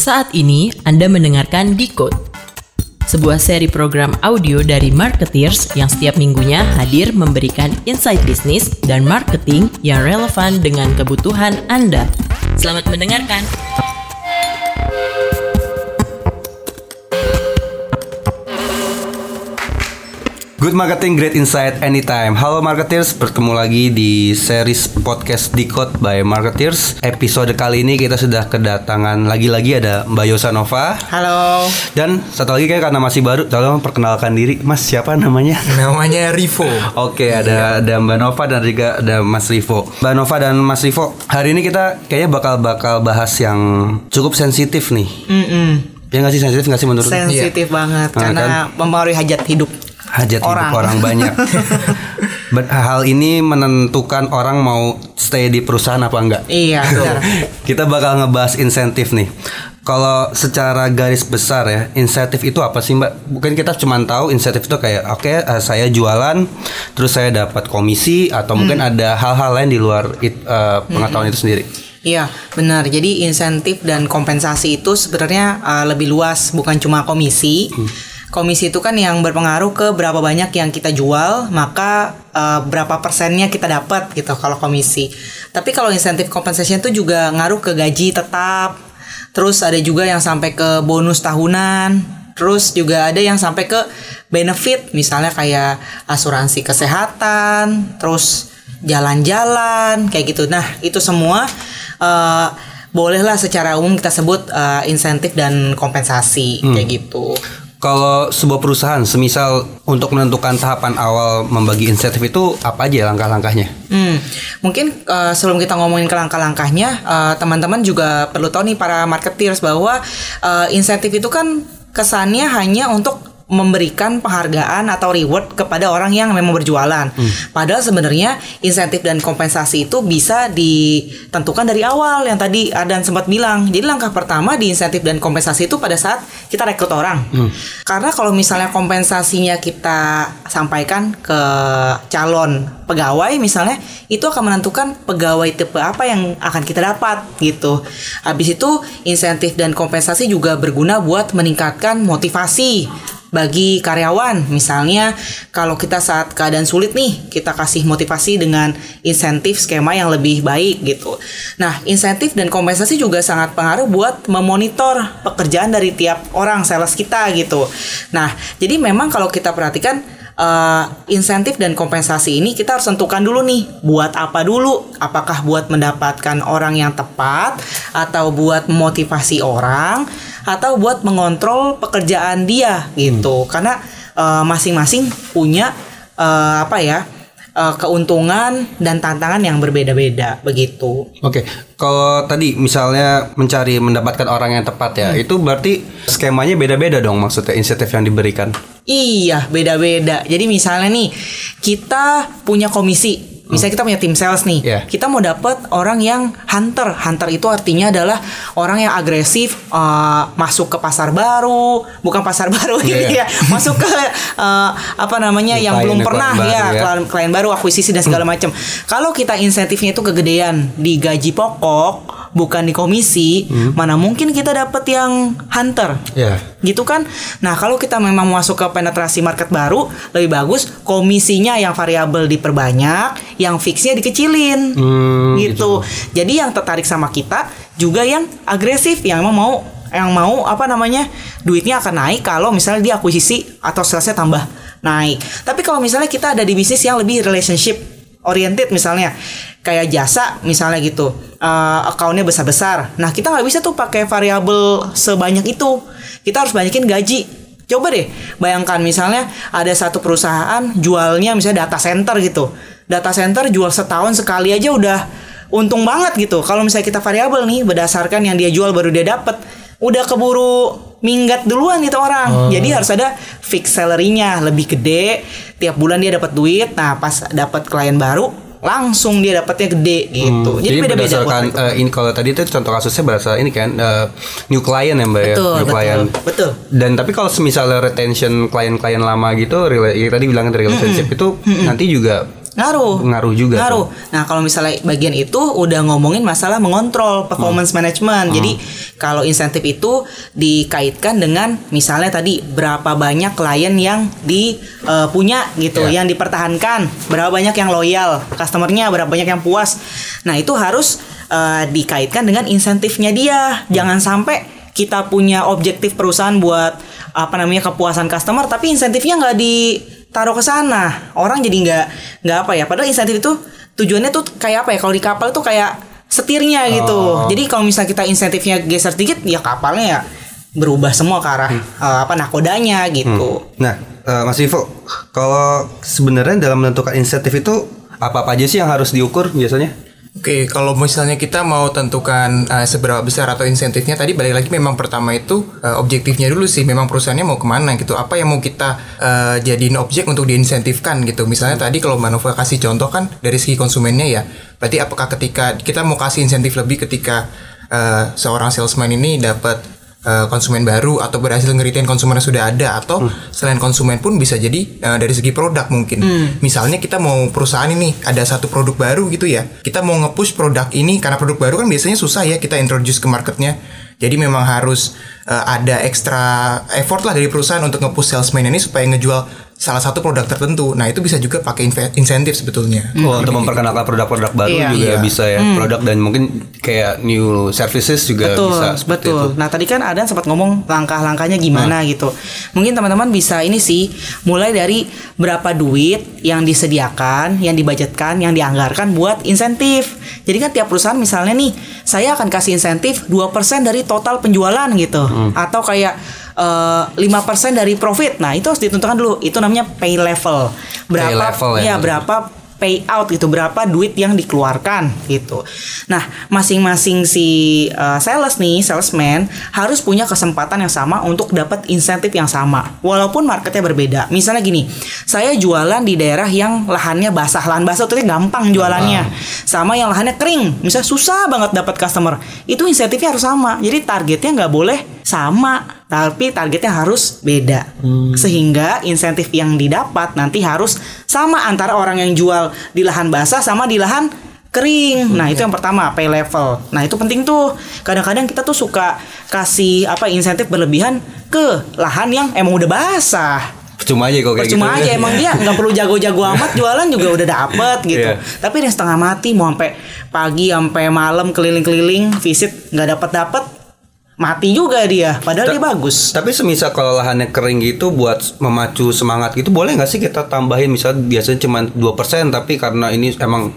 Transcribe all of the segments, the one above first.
Saat ini Anda mendengarkan Decode, sebuah seri program audio dari marketeers yang setiap minggunya hadir memberikan insight bisnis dan marketing yang relevan dengan kebutuhan Anda. Selamat mendengarkan. Good Marketing, Great Insight Anytime Halo Marketeers, bertemu lagi di series podcast Decode by Marketeers Episode kali ini kita sudah kedatangan lagi-lagi ada Mbak Yosanova Halo, Dan satu lagi kayak karena masih baru, tolong perkenalkan diri Mas siapa namanya? namanya Rivo. Oke, ada ada Mbak Nova dan juga ada Mas Rivo. Mbak Nova dan Mas Rivo, hari ini kita kayaknya bakal bakal bahas yang cukup sensitif nih. Mm-mm. Ya nggak sih sensitif nggak sih menurut? Sensitif banget Ah, karena mempengaruhi hajat hidup. Hajat hidup Orang. orang banyak. Hal ini menentukan orang mau stay di perusahaan apa enggak. Iya, benar. Kita bakal ngebahas insentif nih. Kalau secara garis besar ya, insentif itu apa sih Mbak? Mungkin kita cuma tahu insentif itu kayak oke eh, saya jualan, terus saya dapat komisi atau mungkin Hmm. ada hal-hal lain di luar it- eh, pengetahuan itu sendiri. Iya, benar. Jadi insentif dan kompensasi itu sebenarnya uh, lebih luas, bukan cuma komisi. Komisi itu kan yang berpengaruh ke berapa banyak yang kita jual, maka uh, berapa persennya kita dapat gitu kalau komisi. Tapi kalau insentif compensation itu juga ngaruh ke gaji tetap. Terus ada juga yang sampai ke bonus tahunan. Terus juga ada yang sampai ke benefit, misalnya kayak asuransi kesehatan, terus jalan-jalan kayak gitu. Nah, itu semua eh, bolehlah secara umum kita sebut eh, insentif dan kompensasi kayak gitu. Kalau sebuah perusahaan, semisal untuk menentukan tahapan awal membagi insentif itu apa aja langkah-langkahnya? Hmm, mungkin eh, sebelum kita ngomongin ke langkah-langkahnya, eh, teman-teman juga perlu tahu nih para marketeers bahwa eh, insentif itu kan kesannya hanya untuk memberikan penghargaan atau reward kepada orang yang memang berjualan. Padahal sebenarnya insentif dan kompensasi itu bisa ditentukan dari awal yang tadi Adan sempat bilang. Jadi langkah pertama di insentif dan kompensasi itu pada saat kita rekrut orang. Karena kalau misalnya kompensasinya kita sampaikan ke calon pegawai misalnya itu akan menentukan pegawai tipe apa yang akan kita dapat gitu. Habis itu insentif dan kompensasi juga berguna buat meningkatkan motivasi bagi karyawan. Misalnya kalau kita saat keadaan sulit nih kita kasih motivasi dengan insentif skema yang lebih baik gitu. Nah insentif dan kompensasi juga sangat pengaruh buat memonitor pekerjaan dari tiap orang sales kita gitu. Nah jadi memang kalau kita perhatikan eh, insentif dan kompensasi ini kita harus tentukan dulu nih buat apa dulu? Apakah buat mendapatkan orang yang tepat atau buat memotivasi orang atau buat mengontrol pekerjaan dia gitu. Karena eh, masing-masing punya eh, apa ya eh, keuntungan dan tantangan yang berbeda-beda begitu Oke, kalau tadi misalnya mencari mendapatkan orang yang tepat ya, itu berarti skemanya beda-beda dong maksudnya insentif yang diberikan. Iya, beda-beda. Jadi misalnya nih, kita punya komisi. Misalnya kita punya tim sales nih, Iya. kita mau dapat orang yang hunter. Hunter itu artinya adalah orang yang agresif eh, masuk ke pasar baru, bukan pasar baru ini Iya. ya, masuk ke eh, apa namanya yang belum klien pernah baru ya, ya. klien, klien baru, akuisisi dan segala macam. Kalau kita insentifnya itu kegedean di gaji pokok, bukan di komisi, mana mungkin kita dapat yang hunter Ya. gitu kan. Nah, kalau kita memang masuk ke penetrasi market baru, lebih bagus komisinya yang variabel diperbanyak, yang fixnya dikecilin. Hmm, gitu. Jadi yang tertarik sama kita juga yang agresif, yang emang mau yang mau apa namanya? duitnya akan naik kalau misalnya dia akuisisi atau salesnya tambah naik. Tapi kalau misalnya kita ada di bisnis yang lebih relationship oriented misalnya. Kayak jasa misalnya gitu. Eh accountnya besar besar nah kita nggak bisa tuh pakai variabel sebanyak itu. Kita harus banyakin gaji. Coba deh bayangkan misalnya ada satu perusahaan jualnya misalnya data center gitu. Data center jual setahun sekali aja udah untung banget gitu. Kalau misalnya kita variabel nih berdasarkan yang dia jual baru dia dapat udah keburu minggat duluan itu orang jadi harus ada fix salary-nya lebih gede tiap bulan dia dapat duit nah pas dapat klien baru langsung dia dapatnya gede gitu. Hmm, Jadi beda-beda buat berdasarkan mereka. eh, ini kalau tadi itu contoh kasusnya berasa ini kan eh, new client ya mbak ya, Betul, new betul, client. betul. Dan tapi kalau misalnya retention klien-klien lama gitu, ya tadi bilang relationship itu nanti juga Ngaruh. Ngaruh juga Ngaruh. Nah, kalau misalnya bagian itu udah ngomongin masalah mengontrol performance management. Jadi, kalau insentif itu dikaitkan dengan misalnya tadi berapa banyak klien yang di eh, punya gitu, Ya. yang dipertahankan, berapa banyak yang loyal, customernya berapa banyak yang puas. Nah, itu harus eh, dikaitkan dengan insentifnya dia. Jangan sampai kita punya objektif perusahaan buat apa namanya kepuasan customer tapi insentifnya nggak ditaruh ke sana. Orang jadi nggak nggak apa ya. Padahal insentif itu tujuannya tuh kayak apa ya? Kalau di kapal itu kayak setirnya gitu. Jadi kalau misalnya kita insentifnya geser sedikit ya kapalnya ya berubah semua ke arah eh, apa nakodanya gitu. Nah, eh, Mas Ivo, kalau sebenarnya dalam menentukan insentif itu apa apa aja sih yang harus diukur biasanya? Oke, kalau misalnya kita mau tentukan uh, seberapa besar atau insentifnya tadi balik lagi memang pertama itu uh, objektifnya dulu sih, memang perusahaannya mau ke mana gitu, apa yang mau kita uh, jadiin objek untuk diinsentifkan gitu. Misalnya tadi kalau Mbak Nova kasih contoh kan dari segi konsumennya ya, berarti apakah ketika kita mau kasih insentif lebih ketika uh, seorang salesman ini dapat uh, konsumen baru atau berhasil ngeritain konsumen yang sudah ada atau selain konsumen pun bisa jadi uh, dari segi produk mungkin. Misalnya kita mau perusahaan ini ada satu produk baru gitu ya. Kita mau nge-push produk ini karena produk baru kan biasanya susah ya kita introduce ke marketnya. Jadi memang harus uh, ada ekstra effort lah dari perusahaan untuk nge-push salesman ini supaya ngejual salah satu produk tertentu. Nah, itu bisa juga pakai insentif sebetulnya. Oh, untuk memperkenalkan produk-produk baru Iya. juga Iya. bisa ya, produk dan mungkin kayak new services juga betul bisa seperti betul itu. nah tadi kan ada sempat ngomong langkah-langkahnya gimana gitu mungkin teman-teman bisa ini sih mulai dari berapa duit yang disediakan yang dibajetkan yang dianggarkan buat insentif jadi kan tiap perusahaan misalnya nih saya akan kasih insentif 2% dari total penjualan gitu atau kayak eh, 5% dari profit. Nah itu harus ditentukan dulu. Itu namanya pay level. Berapa level ya. ya berapa payout gitu. Berapa duit yang dikeluarkan gitu. Nah masing-masing si uh, sales nih salesman harus punya kesempatan yang sama untuk dapat insentif yang sama. Walaupun marketnya berbeda. Misalnya gini, saya jualan di daerah yang lahannya basah, lahan basah itu gampang jualannya, sama yang lahannya kering, misalnya susah banget dapat customer, itu insentifnya harus sama. Jadi targetnya nggak boleh sama, tapi targetnya harus beda. Sehingga insentif yang didapat nanti harus sama antara orang yang jual di lahan basah sama di lahan kering. Nah, itu yang pertama, pay level. Nah, itu penting tuh. Kadang-kadang kita tuh suka kasih apa insentif berlebihan ke lahan yang emang udah basah. Percuma aja kok kayak Percuma gitu. aja emang dia nggak perlu jago-jago amat jualan juga udah dapet gitu. Iya. Tapi dia setengah mati mau sampai pagi sampai malam keliling-keliling visit nggak dapat dapat mati juga dia. Padahal dia bagus. Tapi semisal kalau lahannya kering gitu buat memacu semangat gitu boleh nggak sih kita tambahin misalnya biasanya cuma 2% tapi karena ini emang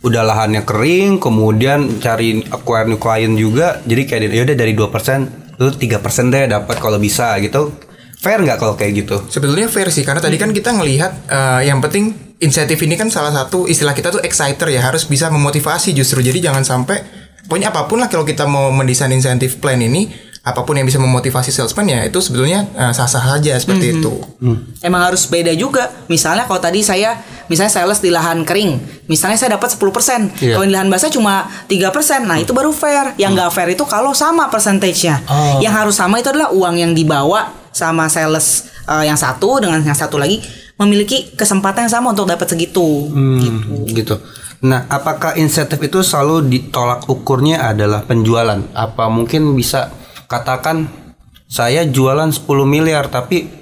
udah lahannya kering kemudian cari acquire new client juga jadi kayak ya udah dari 2% lu 3% deh dapat kalau bisa gitu. Fair nggak kalau kayak gitu? Sebetulnya fair sih karena tadi kan kita ngelihat eh, yang penting insentif ini kan salah satu istilah kita tuh exciter ya harus bisa memotivasi justru jadi jangan sampai pokoknya apa pun lah kalau kita mau mendesain insentif plan ini apa pun yang bisa memotivasi salesman ya itu sebetulnya eh, sah-sah saja seperti itu. Emang harus beda juga. Misalnya kalau tadi saya misalnya sales di lahan kering, misalnya saya dapat 10%. Iya. Kalau di lahan basah cuma 3%. Nah, itu baru fair. Yang nggak fair itu kalau sama persentasenya. Oh. Yang harus sama itu adalah uang yang dibawa sama sales eh, yang satu dengan yang satu lagi memiliki kesempatan yang sama untuk dapat segitu. Hmm, gitu. Nah, apakah insentif itu selalu ditolak ukurnya adalah penjualan? Apa mungkin bisa katakan saya jualan 10 miliar tapi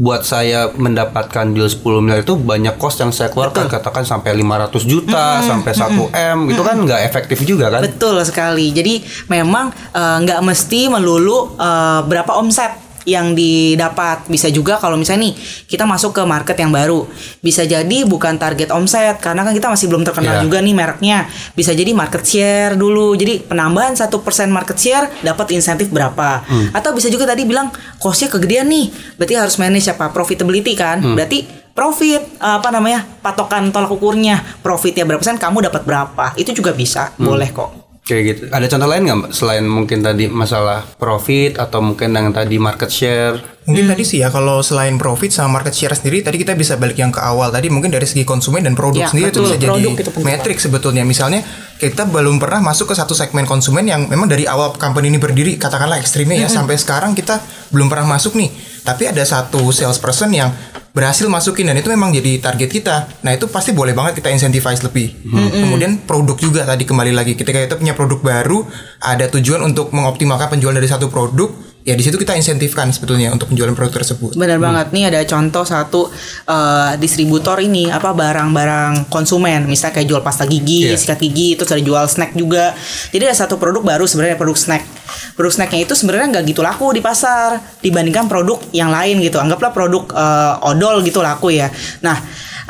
buat saya mendapatkan deal 10 miliar itu banyak cost yang saya keluarkan katakan sampai 500 juta sampai 1 M itu kan nggak efektif juga kan? Betul sekali. Jadi memang eh, nggak mesti melulu eh, berapa omset yang didapat. Bisa juga kalau misalnya nih kita masuk ke market yang baru, bisa jadi bukan target omset karena kan kita masih belum terkenal Iya. juga nih mereknya. Bisa jadi market share dulu. Jadi penambahan satu persen market share dapat insentif berapa? Atau bisa juga tadi bilang costnya kegedean nih, berarti harus manage apa profitability kan? Berarti profit apa namanya patokan tolak ukurnya profitnya berapa persen kamu dapat berapa itu juga bisa boleh kok Kayak gitu. Ada contoh lain nggak Mbak? selain mungkin tadi masalah profit atau mungkin yang tadi market share? Mungkin tadi sih ya kalau selain profit sama market share sendiri tadi kita bisa balik yang ke awal tadi mungkin dari segi konsumen dan produk Ya, sendiri itu betul. bisa jadi Produk itu metrik sebetulnya. Misalnya kita belum pernah masuk ke satu segmen konsumen yang memang dari awal company ini berdiri katakanlah ekstrimnya ya sampai sekarang kita belum pernah masuk nih. Tapi ada satu salesperson yang berhasil masukin dan itu memang jadi target kita. Nah itu pasti boleh banget kita incentivize lebih. Kemudian produk juga tadi kembali lagi ketika kita punya produk baru ada tujuan untuk mengoptimalkan penjualan dari satu produk ya di situ kita insentifkan sebetulnya untuk penjualan produk tersebut. Benar banget nih ada contoh satu eh, distributor ini apa barang-barang konsumen misalnya kayak jual pasta gigi, Iya. sikat gigi, terus ada jual snack juga. Jadi ada satu produk baru sebenarnya produk snack. Produk snacknya itu sebenarnya nggak gitu laku di pasar dibandingkan produk yang lain gitu. Anggaplah produk eh, odol gitu laku ya. Nah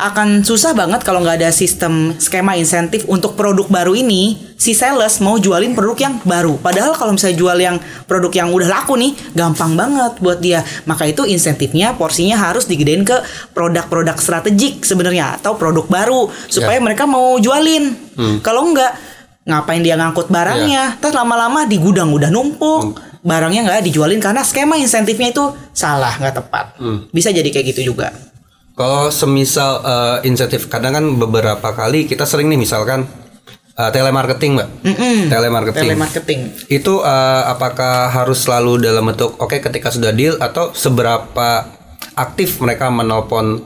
akan susah banget kalau nggak ada sistem skema insentif untuk produk baru ini. Si sales mau jualin produk yang baru. Padahal kalau misalnya jual yang produk yang udah laku nih gampang banget buat dia. Maka itu insentifnya porsinya harus digedein ke produk-produk strategik sebenarnya atau produk baru supaya mereka mau jualin. Kalau enggak ngapain dia ngangkut barangnya? Terus lama-lama di gudang udah numpuk barangnya nggak dijualin karena skema insentifnya itu salah nggak tepat. Bisa jadi kayak gitu juga Kalau semisal eh, insentif kadang kan beberapa kali kita sering nih misalkan eh, telemarketing, Mbak. Telemarketing. telemarketing Itu eh, apakah harus selalu dalam bentuk oke ketika sudah deal atau seberapa aktif mereka menelpon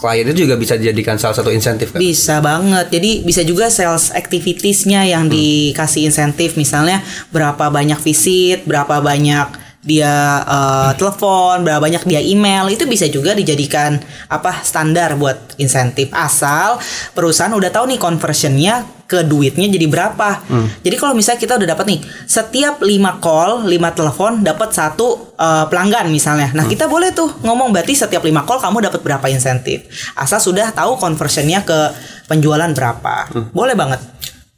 klien itu juga bisa dijadikan salah satu insentif kan? Bisa banget. Jadi bisa juga sales activitiesnya yang dikasih insentif misalnya berapa banyak visit, berapa banyak dia eh, telepon, berapa banyak dia email itu bisa juga dijadikan apa standar buat insentif asal perusahaan udah tahu nih conversionnya ke duitnya jadi berapa. Jadi kalau misalnya kita udah dapat nih setiap 5 call, 5 telepon dapat satu eh, pelanggan misalnya. Nah, kita boleh tuh ngomong berarti setiap 5 call kamu dapat berapa insentif. Asal sudah tahu conversionnya ke penjualan berapa. Boleh banget.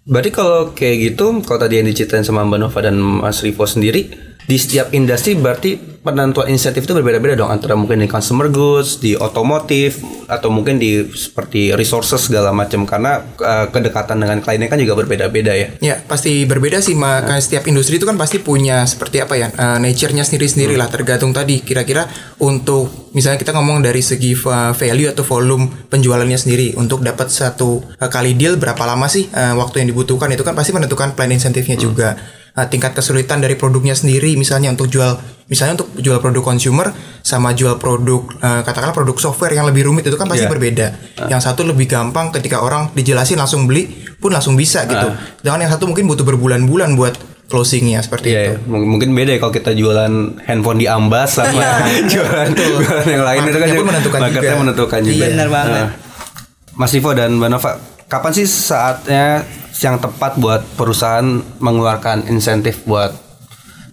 Berarti kalau kayak gitu, kalau tadi yang diceritain sama Mbak Nova dan Mas Rivo sendiri, di setiap industri berarti penentuan insentif itu berbeda-beda dong antara mungkin di consumer goods, di otomotif, atau mungkin di seperti resources segala macam. Karena eh, kedekatan dengan kliennya kan juga berbeda-beda ya. Ya pasti berbeda sih. Maka setiap industri itu kan pasti punya seperti apa ya eh, nature-nya sendiri-sendiri lah. Tergantung tadi kira-kira untuk misalnya kita ngomong dari segi va- value atau volume penjualannya sendiri untuk dapat satu eh, kali deal berapa lama sih eh, waktu yang dibutuhkan itu kan pasti menentukan plan insentifnya juga Eh, tingkat kesulitan dari produknya sendiri misalnya untuk jual misalnya untuk jual produk consumer sama jual produk eh, katakanlah produk software yang lebih rumit itu kan pasti Iya. berbeda yang satu lebih gampang ketika orang dijelasin langsung beli pun langsung bisa gitu Jangan yang satu mungkin butuh berbulan-bulan buat closingnya seperti Iya, itu. Mung- mungkin beda ya kalau kita jualan handphone di Ambas sama jualan, jualan yang lain itu kan pun juga- menentukan marketnya juga. menentukan juga. Iya, benar banget. Nah, Mas Rivo dan Mbak Nova, kapan sih saatnya yang tepat buat perusahaan mengeluarkan insentif buat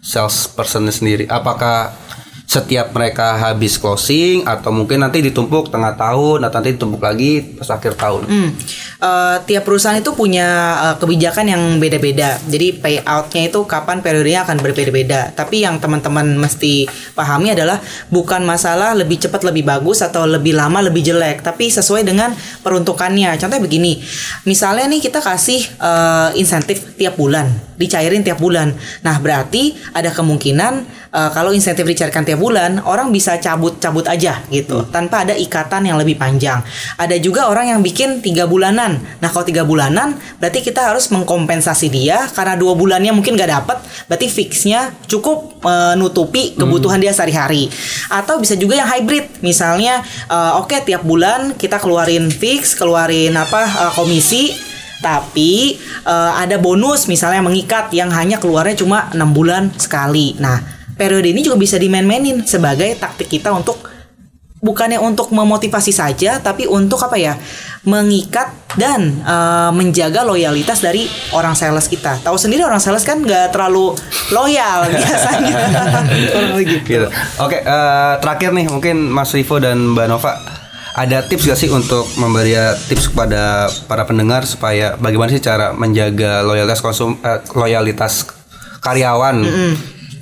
salespersonnya sendiri? Apakah setiap mereka habis closing atau mungkin nanti ditumpuk tengah tahun atau nanti ditumpuk lagi pas akhir tahun? Hmm. Eh, tiap perusahaan itu punya eh, kebijakan yang beda-beda. Jadi payoutnya itu kapan periodenya akan berbeda-beda. Tapi yang teman-teman mesti pahami adalah bukan masalah lebih cepat lebih bagus atau lebih lama lebih jelek, tapi sesuai dengan peruntukannya. Contohnya begini, misalnya nih kita kasih eh, insentif tiap bulan, dicairin tiap bulan. Nah berarti ada kemungkinan eh, kalau insentif dicairkan tiap bulan, orang bisa cabut-cabut aja gitu, tanpa ada ikatan yang lebih panjang. Ada juga orang yang bikin tiga bulanan. Nah kalau tiga bulanan, berarti kita harus mengkompensasi dia karena dua bulannya mungkin gak dapet, berarti fixnya cukup menutupi kebutuhan dia sehari-hari. Atau bisa juga yang hybrid, misalnya eh, oke tiap bulan kita keluarin fix, keluarin apa eh, komisi, tapi eh, ada bonus misalnya mengikat yang hanya keluarnya cuma enam bulan sekali. Nah, periode ini juga bisa dimain-mainin sebagai taktik kita untuk bukannya untuk memotivasi saja, tapi untuk apa ya? Mengikat dan eh, menjaga loyalitas dari orang sales kita. Tahu sendiri orang sales kan nggak terlalu loyal biasanya. Gitu. Gitu. Oke, eh, terakhir nih mungkin Mas Rivo dan Mbak Nova ada tips gak sih untuk memberi tips kepada para pendengar supaya bagaimana sih cara menjaga loyalitas konsum eh, loyalitas karyawan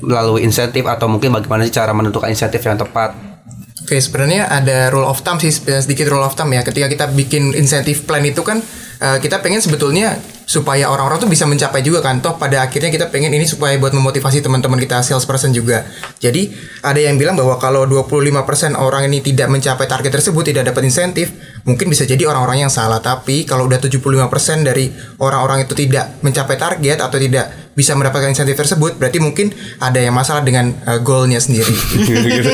melalui insentif atau mungkin bagaimana sih cara menentukan insentif yang tepat? Oke, sebenarnya ada rule of thumb sih sedikit rule of thumb ya. Ketika kita bikin insentif plan itu kan eh, kita pengen sebetulnya supaya orang-orang tuh bisa mencapai juga kan. Toh pada akhirnya kita pengen ini supaya buat memotivasi teman-teman kita salesperson juga. Jadi ada yang bilang bahwa kalau 25% orang ini tidak mencapai target tersebut tidak dapat insentif, mungkin bisa jadi orang-orang yang salah. Tapi kalau udah 75% dari orang-orang itu tidak mencapai target atau tidak bisa mendapatkan insentif tersebut, berarti mungkin ada yang masalah dengan uh, goalnya sendiri. Gitu.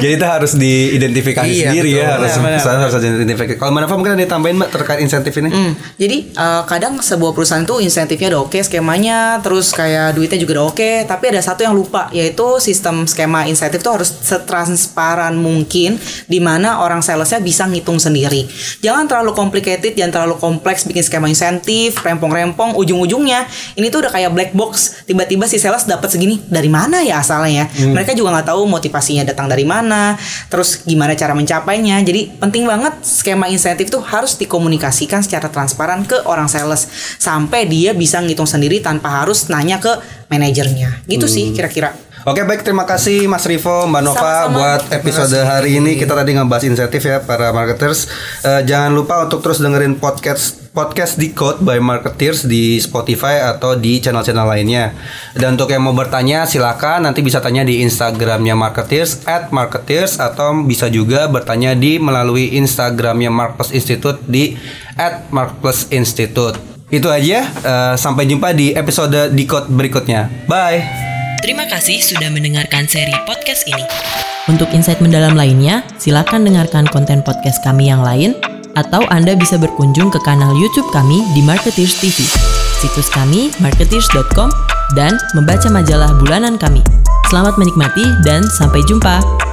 Jadi itu harus diidentifikasi Iya, sendiri betul. ya, harus Benar, benar, perusahaan harus identifikasi. Kalau Mbak Nova mungkin ada yang tambahin Mbak terkait insentif ini? Hmm, jadi eh, kadang sebuah perusahaan tuh insentifnya udah oke skemanya, terus kayak duitnya juga udah oke, tapi ada satu yang lupa yaitu sistem skema insentif tuh harus setransparan mungkin di mana orang salesnya bisa ngitung sendiri. Jangan terlalu complicated, jangan terlalu kompleks bikin skema insentif, rempong-rempong, ujung-ujungnya ini tuh udah kayak black box. Tiba-tiba si sales dapat segini dari mana ya asalnya ya? Mereka juga nggak tahu motivasinya datang dari mana, terus gimana cara mencapainya. Jadi penting banget skema insentif tuh harus dikomunikasikan secara transparan ke orang sales sampai dia bisa ngitung sendiri tanpa harus nanya ke manajernya. Gitu sih kira-kira. Oke baik terima kasih Mas Rivo Mbak Nova Sama-sama. buat episode hari ini kita tadi ngebahas insentif ya para marketers Eh, jangan lupa untuk terus dengerin podcast podcast Decode by Marketeers di Spotify atau di channel-channel lainnya. Dan untuk yang mau bertanya silakan. Nanti bisa tanya di Instagramnya Marketeers at Marketeers atau bisa juga bertanya di melalui Instagramnya Marketers Institute di at Marketers Institute. Itu aja. Eh, sampai jumpa di episode Decode berikutnya. Bye. Terima kasih sudah mendengarkan seri podcast ini. Untuk insight mendalam lainnya, silakan dengarkan konten podcast kami yang lain, atau Anda bisa berkunjung ke kanal YouTube kami di Marketeers TV, situs kami marketeers.com, dan membaca majalah bulanan kami. Selamat menikmati dan sampai jumpa.